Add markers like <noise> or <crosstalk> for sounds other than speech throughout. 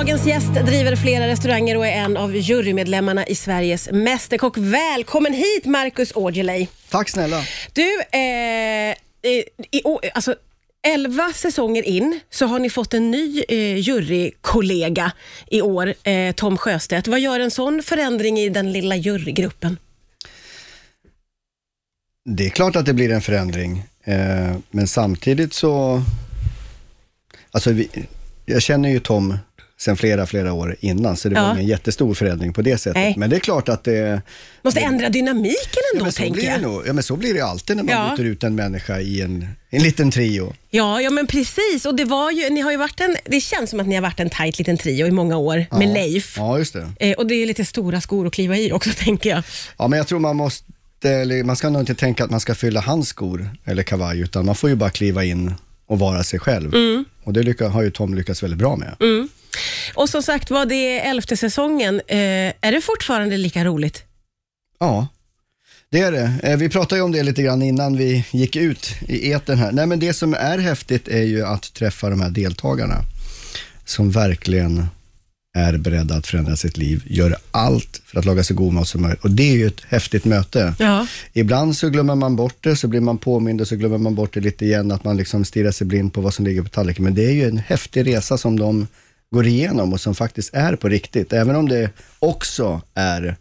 Dagens gäst driver flera restauranger och är en av jurymedlemmarna i Sveriges Mästerkock. Välkommen hit Marcus Aujalay. Tack snälla. Du, eh, i, i, alltså, 11 säsonger in så har ni fått en ny eh, jurykollega i år, eh, Tom Sjöstedt. Vad gör en sån förändring i den lilla jurygruppen? Det är klart att det blir en förändring, eh, men samtidigt så... Alltså, vi, jag känner ju Tom sedan flera, flera år innan, så det Ja. var ingen jättestor förändring på det sättet. Nej. Men det är klart att det... Måste ändra dynamiken Ja ändå, så tänker det jag. nog. ja, men så blir det alltid när man Ja. byter ut en människa i en, en liten trio. Ja, ja men precis. Och det, var ju, ni har ju varit en, det känns som att ni har varit en tajt liten trio i många år med Ja. Leif. Ja, just det. Eh, och det är lite stora skor att kliva i också, <laughs> tänker jag. Ja, men jag tror man måste... Eller, man ska nog inte tänka att man ska fylla hans skor eller kavaj, utan man får ju bara kliva in och vara sig själv. Mm. Och det lycka, har ju Tom lyckats väldigt bra med. Och som sagt var, det är elfte säsongen. Eh, är det fortfarande lika roligt? Ja, det är det. Eh, Vi pratade ju om det lite grann innan vi gick ut i etern här. Nej, men det som är häftigt är ju att träffa de här deltagarna som verkligen är beredda att förändra sitt liv, gör allt för att laga så god mat som möjligt. Och det är ju ett häftigt möte. Ja. Ibland så glömmer man bort det, så blir man påmind och så glömmer man bort det lite igen, att man liksom stirrar sig blind på vad som ligger på tallriken. Men det är ju en häftig resa som de går igenom och som faktiskt är på riktigt. Även om det också är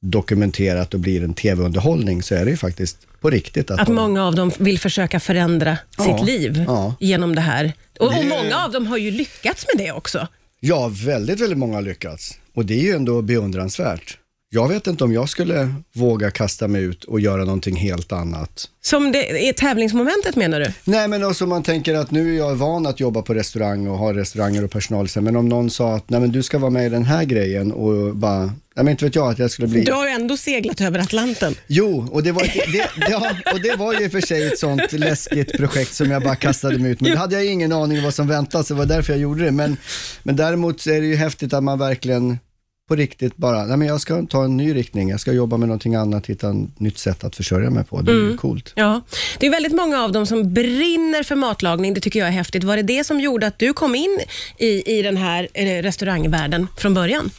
dokumenterat och blir en tv-underhållning, så är det ju faktiskt på riktigt. Att, Att de, många av dem vill försöka förändra Ja, sitt liv ja. genom det här. Och, och Det- många av dem har ju lyckats med det också. Ja, väldigt, väldigt många har lyckats. Och det är ju ändå beundransvärt. Jag vet inte om jag skulle våga kasta mig ut och göra någonting helt annat. Som det är tävlingsmomentet menar du? Nej, men också man tänker att nu är jag van att jobba på restaurang och ha restauranger och personal. Men om någon sa att nej, men du ska vara med i den här grejen och bara, nej men inte vet jag att jag skulle bli... Du har ju ändå seglat över Atlanten. Jo, och det, var, det, ja, och det var ju för sig ett sånt läskigt projekt som jag bara kastade mig ut med. Det hade jag ingen aning om vad som väntade, så det var därför jag gjorde det. Men, men däremot är det ju häftigt att man verkligen på riktigt bara, nej men jag ska ta en ny riktning, jag ska jobba med någonting annat, hitta ett nytt sätt att försörja mig på. Det är ju coolt. Ja, det är väldigt många av dem som brinner för matlagning. Det tycker jag är häftigt. Var det det som gjorde att du kom in i, i den här eh, restaurangvärlden från början?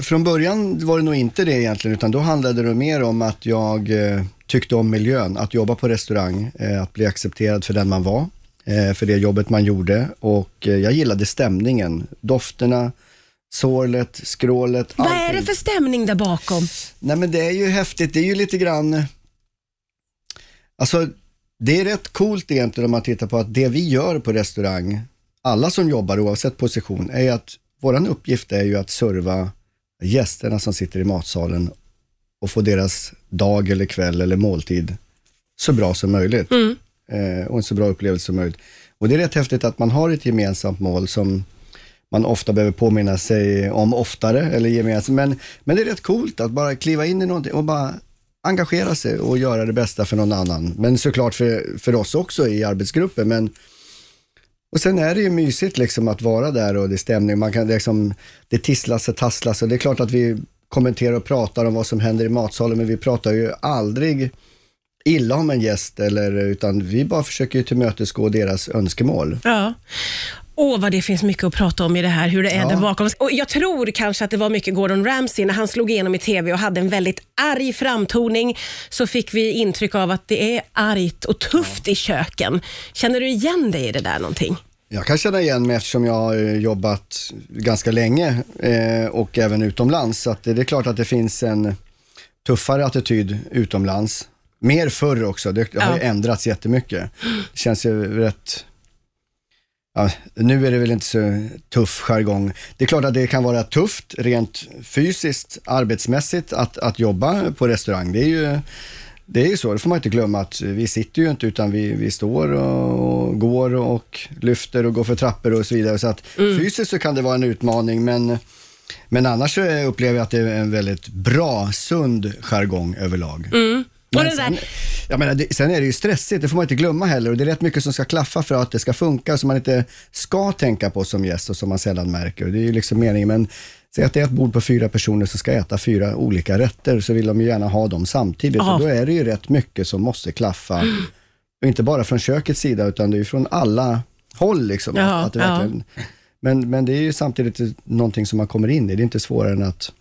Från början var det nog inte det egentligen, utan då handlade det mer om att jag eh, tyckte om miljön, att jobba på restaurang, eh, att bli accepterad för den man var, för det jobbet man gjorde och jag gillade stämningen, dofterna, sorlet, skrålet, Vad är allting. det för stämning där bakom? Nej men det är ju häftigt, det är ju lite grann, alltså det är rätt coolt egentligen om man tittar på att det vi gör på restaurang, alla som jobbar oavsett position, är att våran uppgift är ju att serva gästerna som sitter i matsalen och få deras dag eller kväll eller måltid så bra som möjligt. Eh, och en så bra upplevelse som möjligt. Och det är rätt häftigt att man har ett gemensamt mål som man ofta behöver påminna sig om oftare, eller gemensamt. Men, men det är rätt coolt att bara kliva in i någonting och bara engagera sig och göra det bästa för någon annan. Men såklart för, för oss också i arbetsgruppen. Men, och sen är det ju mysigt liksom att vara där och det är stämning. Man kan liksom, det tisslas och tasslas och det är klart att vi kommenterar och pratar om vad som händer i matsalen, men vi pratar ju aldrig illa om en gäst, eller, utan vi bara försöker ju tillmötesgå deras önskemål. Ja. Åh, vad det finns mycket att prata om i det här, hur det är Ja. där bakom. Och jag tror kanske att det var mycket Gordon Ramsay när han slog igenom i TV och hade en väldigt arg framtoning, så fick vi intryck av att det är argt och tufft i köken. Känner du igen dig i det där någonting? Jag kan känna igen mig eftersom jag har eh, jobbat ganska länge eh, och även utomlands. Så det är klart att det finns en tuffare attityd utomlands. Mer förr också, det har ju Ja. ändrats jättemycket. Det känns ju rätt... Ja, nu är det väl inte så tuff jargong. Det är klart att det kan vara tufft rent fysiskt, arbetsmässigt att, att jobba på restaurang. Det är ju det är ju så, det får man inte glömma att vi sitter ju inte utan vi, vi står och går och lyfter och går för trappor och så vidare. Så att fysiskt så kan det vara en utmaning men, men annars upplever jag att det är en väldigt bra, sund jargong överlag. Och Men sen, jag menar, det, sen är det ju stressigt, det får man inte glömma heller. Och det är rätt mycket som ska klaffa för att det ska funka, som man inte ska tänka på som gäst och som man sällan märker. Och det är ju liksom meningen, men säg att det är ett bord på fyra personer som ska äta fyra olika rätter, så vill de ju gärna ha dem samtidigt. Ja. Och då är det ju rätt mycket som måste klaffa. Och inte bara från kökets sida, utan det är ju från alla håll. Liksom, Ja, att det ja. Men, men det är ju samtidigt någonting som man kommer in i. Det är inte svårare än att,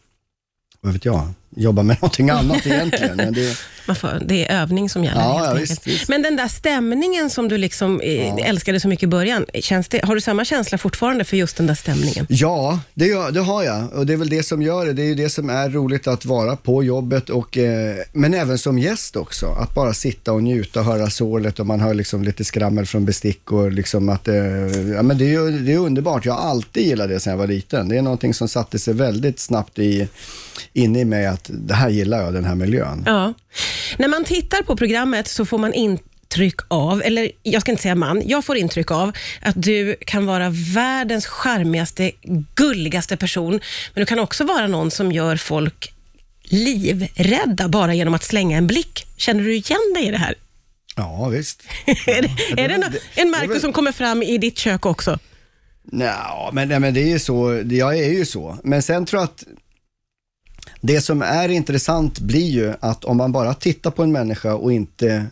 vad vet jag, jobba med <laughs> någonting annat egentligen. Men det, får, det är övning som gäller. Ja, ja, visst, visst. Men den där stämningen som du liksom eh, älskade så mycket i början, känns det, har du samma känsla fortfarande för just den där stämningen? Ja, det, gör, det har jag och det är väl det som gör det. Det är ju det som är roligt att vara på jobbet och, eh, men även som gäst också. Att bara sitta och njuta och höra sorlet och man hör liksom lite skrammel från bestick och liksom att eh, ja, men det, är, ju- det är underbart. Jag har alltid gillat det sedan jag var liten. Det är någonting som satte sig väldigt snabbt i, inne i mig att det här gillar jag, den här miljön. Ja. När man tittar på programmet så får man intryck av, eller jag ska inte säga man, jag får intryck av att du kan vara världens charmigaste, gulligaste person, men du kan också vara någon som gör folk livrädda bara genom att slänga en blick. Känner du igen dig i det här? Ja, visst. <laughs> är det, är det nå- en Marcus som kommer fram i ditt kök också? Nja, men, nej, men det är ju så. det- Jag är ju så. Men sen tror jag att det som är intressant blir ju att om man bara tittar på en människa och inte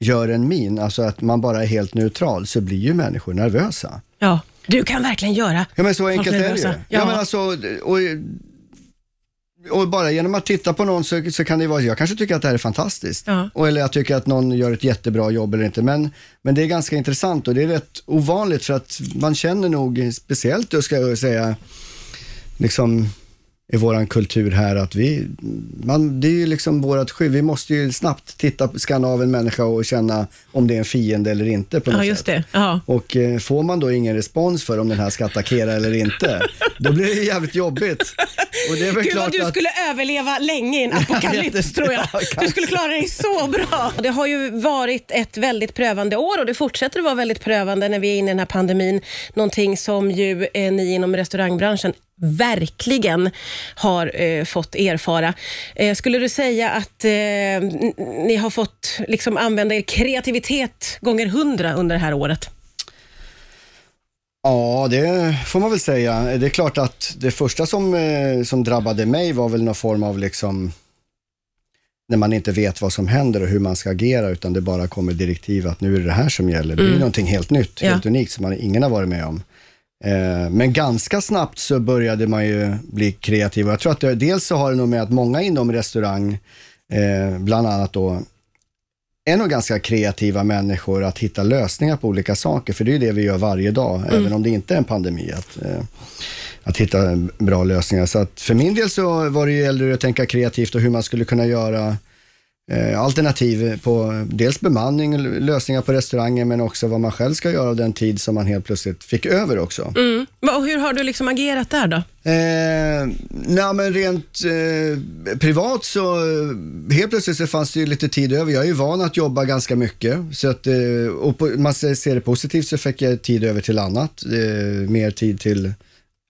gör en min, alltså att man bara är helt neutral, så blir ju människor nervösa. Ja. Du kan verkligen göra Ja men så enkelt är det ju. nervösa. Ja. men alltså, och, och bara genom att titta på någon så, så kan det vara, jag kanske tycker att det här är fantastiskt. Ja. Och, eller jag tycker att någon gör ett jättebra jobb eller inte. Men, men det är ganska intressant och det är rätt ovanligt för att man känner nog, speciellt då ska jag säga, liksom i våran kultur här att vi, man, det är ju liksom vårat skydd. Vi måste ju snabbt titta, skanna av en människa och känna om det är en fiende eller inte på något Ja, sätt. just det. Ja. Och eh, får man då ingen respons för om den här ska attackera eller inte, då blir det jävligt jobbigt. Och det är väl Gud klart vad du att... skulle överleva länge i en apokalyps <laughs> tror jag. Ja, Du skulle klara dig så bra. Det har ju varit ett väldigt prövande år och det fortsätter att vara väldigt prövande när vi är inne i den här pandemin. Någonting som ju eh, ni inom restaurangbranschen verkligen har eh, fått erfara. Eh, skulle du säga att eh, ni har fått liksom använda er kreativitet gånger hundra under det här året? Ja, det får man väl säga. Det är klart att det första som, eh, som drabbade mig var väl någon form av liksom när man inte vet vad som händer och hur man ska agera utan det bara kommer direktiv att nu är det det här som gäller. Det är ju någonting helt nytt, Ja. helt unikt som man, ingen har varit med om. Eh, men ganska snabbt så började man ju bli kreativ. Jag tror att det, dels så har det nog med att många inom restaurang, eh, bland annat då, är nog ganska kreativa människor att hitta lösningar på olika saker, för det är ju det vi gör varje dag, även om det inte är en pandemi, att, eh, att hitta bra lösningar. Så att för min del så var det ju äldre att tänka kreativt och hur man skulle kunna göra alternativ på dels bemanning, lösningar på restauranger, men också vad man själv ska göra av den tid som man helt plötsligt fick över också. Mm. Och hur har du liksom agerat där då? Eh, nej, men rent eh, privat så eh, helt plötsligt så fanns det ju lite tid över. Jag är ju van att jobba ganska mycket. Så att, eh, och på, man ser ser det positivt så fick jag tid över till annat. Eh, mer tid till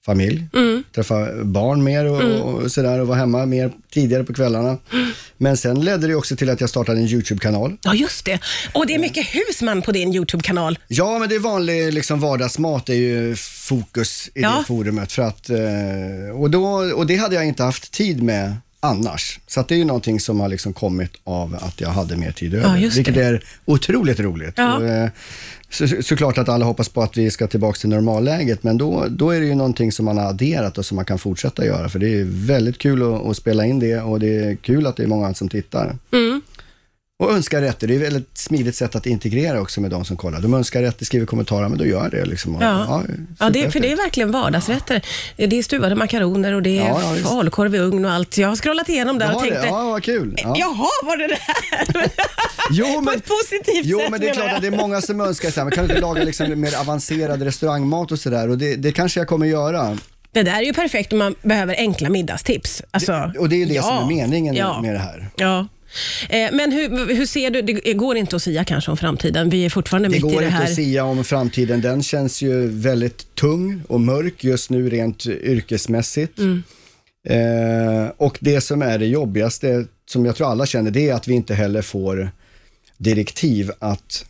familj, träffa barn mer och, och sådär och vara hemma mer tidigare på kvällarna. Men sen ledde det också till att jag startade en YouTube-kanal. Ja, just det. Och det är mycket husman på din YouTube-kanal. Ja, men det är vanlig liksom, vardagsmat är ju fokus i Ja. det forumet. För att, eh, och, då, och det hade jag inte haft tid med annars. Så att det är ju någonting som har liksom kommit av att jag hade mer tid över. just vilket är otroligt roligt. Ja. Och, eh, så, såklart att alla hoppas på att vi ska tillbaka till normalläget, men då, då är det ju någonting som man har adderat och som man kan fortsätta göra. För det är väldigt kul att, att spela in det och det är kul att det är många som tittar. Mm. Och önska rätter, det är ett väldigt smidigt sätt att integrera också med de som kollar. De önskar rätter, skriver kommentarer, men då gör det. Liksom. Och, Ja. Ja, det, för det är verkligen vardagsrätter. Det är stuvade makaroner och det är Ja, ja, falukorv i ugn och allt. Jag har scrollat igenom där och tänkte, det, ja, vad kul. Ja. jaha, var det det här? <laughs> Jo, På men, ett positivt jo, sätt men det är klart att det är många som önskar så här, man kan inte laga liksom mer avancerad restaurangmat och sådär. Och det, det kanske jag kommer göra. Det där är ju perfekt om man behöver enkla middagstips. Alltså, Och det är ju det ja, som är meningen ja. med det här. Ja. Eh, Men hur, hur ser du, det går inte att säga kanske om framtiden. Vi är fortfarande Det mitt i går det inte här. att sia om framtiden. Den känns ju väldigt tung och mörk just nu rent yrkesmässigt. Mm. Eh, och det som är det jobbigaste, som jag tror alla känner, det är att vi inte heller får direktiv att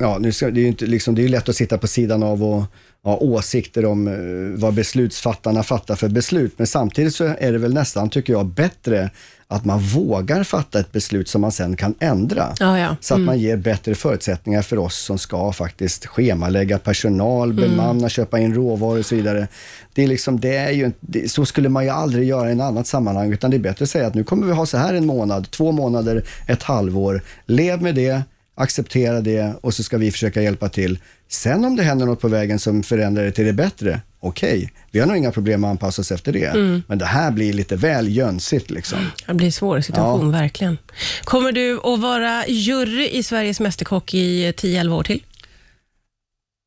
ja, nu ska, det är ju inte, liksom, det är lätt att sitta på sidan av och ha åsikter om eh, vad beslutsfattarna fattar för beslut, men samtidigt så är det väl nästan, tycker jag, bättre att man vågar fatta ett beslut som man sen kan ändra. Ja, ja. Så att man ger bättre förutsättningar för oss som ska faktiskt schemalägga personal, bemanna, köpa in råvaror och så vidare. Det är liksom, det är ju, det, så skulle man ju aldrig göra i en annat sammanhang, utan det är bättre att säga att nu kommer vi ha så här en månad, två månader, ett halvår. Lev med det, acceptera det och så ska vi försöka hjälpa till. Sen om det händer något på vägen som förändrar det till det bättre, okej, vi har nog inga problem att anpassa oss efter det. Men det här blir lite väl jönsigt liksom. Det blir en svår situation, verkligen. Kommer du att vara jury i Sveriges Mästerkock i 10-11 år till?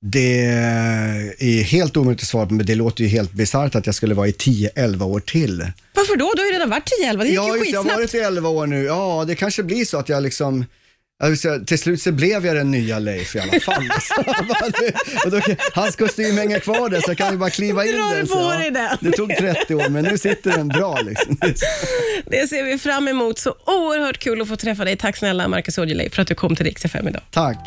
Det är helt omöjligt att svara på, men det låter ju helt bisarrt att jag skulle vara i 10-11 år till. Varför då? Du har ju redan varit 10-11. Det gick Ja, ju det, jag har skitsnabbt. varit i 11 år nu. Ja, det kanske blir så att jag liksom säga, till slut så blev jag den nya Leif i alla fall. <laughs> då, hans kostym hänger kvar där så jag kan ju bara kliva in den. Så, ja, den? Det tog 30 år men nu sitter den bra. Liksom. Det ser vi fram emot. Så oerhört kul att få träffa dig. Tack snälla Marcus Aujalay för att du kom till Rix FM idag. Tack.